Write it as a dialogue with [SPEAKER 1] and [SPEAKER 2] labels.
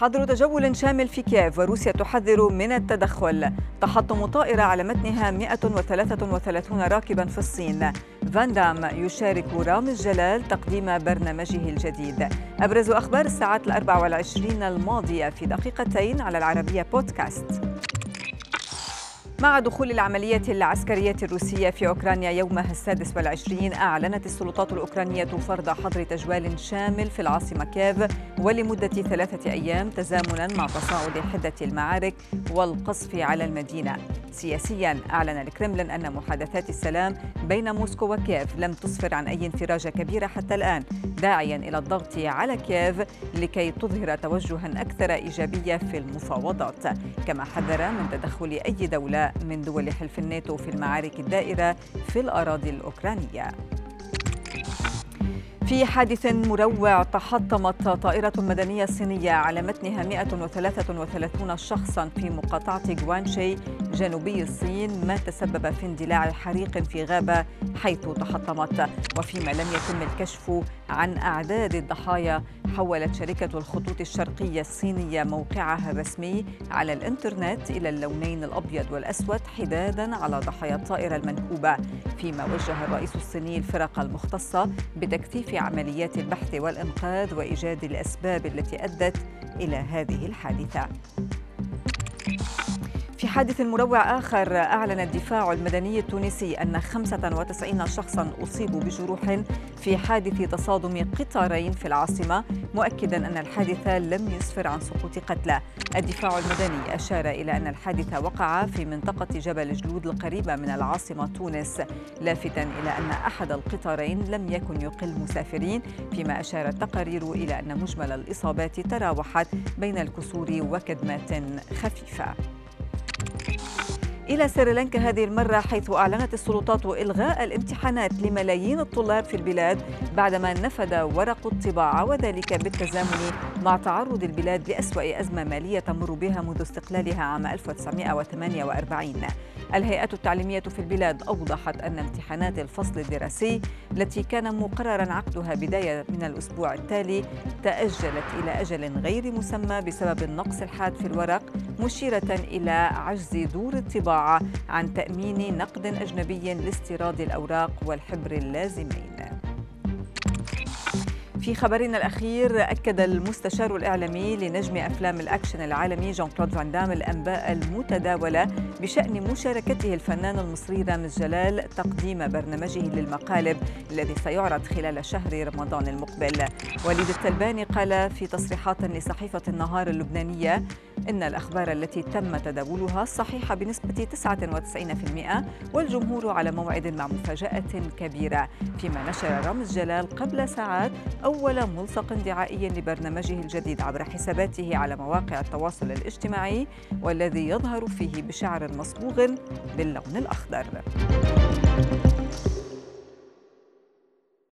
[SPEAKER 1] حظر تجول شامل في كييف وروسيا تحذر من التدخل. تحطم طائرة على متنها 133 راكبا في الصين. فان دام يشارك رامز جلال تقديم برنامجه الجديد. أبرز أخبار الساعات الأربع والعشرين الماضية في دقيقتين على العربية بودكاست. مع دخول العملية العسكرية الروسية في أوكرانيا يومها السادس والعشرين أعلنت السلطات الأوكرانية فرض حظر تجوال شامل في العاصمة كييف ولمدة ثلاثة أيام تزامنا مع تصاعد حدة المعارك والقصف على المدينة. سياسيا أعلن الكرملين أن محادثات السلام بين موسكو وكييف لم تسفر عن أي انفراجة كبيرة حتى الآن. داعيا إلى الضغط على كييف لكي تظهر توجها أكثر إيجابية في المفاوضات. كما حذر من تدخل أي دولة من دول حلف الناتو في المعارك الدائرة في الأراضي الأوكرانية. في حادث مروع تحطمت طائرة مدنية صينية على متنها 133 شخصا في مقاطعة جوانشي جنوبي الصين ما تسبب في اندلاع حريق في غابة حيث تحطمت. وفيما لم يتم الكشف عن أعداد الضحايا حولت شركة الخطوط الشرقية الصينية موقعها الرسمي على الإنترنت إلى اللونين الأبيض والأسود حدادا على ضحايا الطائرة المنكوبة. فيما وجه الرئيس الصيني الفرق المختصة بتكثيف عمليات البحث والإنقاذ وإيجاد الأسباب التي أدت إلى هذه الحادثة. في حادث مروع آخر أعلن الدفاع المدني التونسي أن 95 شخصا أصيبوا بجروح في حادث تصادم قطارين في العاصمة مؤكدا أن الحادث لم يسفر عن سقوط قتلى. الدفاع المدني أشار إلى أن الحادث وقع في منطقة جبل جلود القريبة من العاصمة تونس لافتا إلى أن أحد القطارين لم يكن يقل مسافرين فيما أشار التقارير إلى أن مجمل الإصابات تراوحت بين الكسور وكدمات خفيفة. إلى سريلانكا هذه المرة حيث أعلنت السلطات إلغاء الامتحانات لملايين الطلاب في البلاد بعدما نفد ورق الطباعة وذلك بالتزامن مع تعرض البلاد لأسوأ أزمة مالية تمر بها منذ استقلالها عام 1948 الهيئات التعليمية في البلاد أوضحت أن امتحانات الفصل الدراسي التي كان مقررا عقدها بداية من الأسبوع التالي تأجلت إلى أجل غير مسمى بسبب النقص الحاد في الورق مشيرة إلى عجز دور الطباعة عن تأمين نقد أجنبي لاستيراد الأوراق والحبر اللازمين. في خبرنا الأخير أكد المستشار الإعلامي لنجم أفلام الأكشن العالمي جون كلود فان دام الأنباء المتداولة بشأن مشاركته الفنان المصري رامز جلال تقديم برنامجه للمقالب الذي سيعرض خلال شهر رمضان المقبل. وليد التلباني قال في تصريحات لصحيفة النهار اللبنانية إن الأخبار التي تم تداولها صحيحة بنسبة 99% والجمهور على موعد مع مفاجأة كبيرة. فيما نشر رامز جلال قبل ساعات أول ملصق دعائي لبرنامجه الجديد عبر حساباته على مواقع التواصل الاجتماعي والذي يظهر فيه بشعر مصبوغ باللون الأخضر.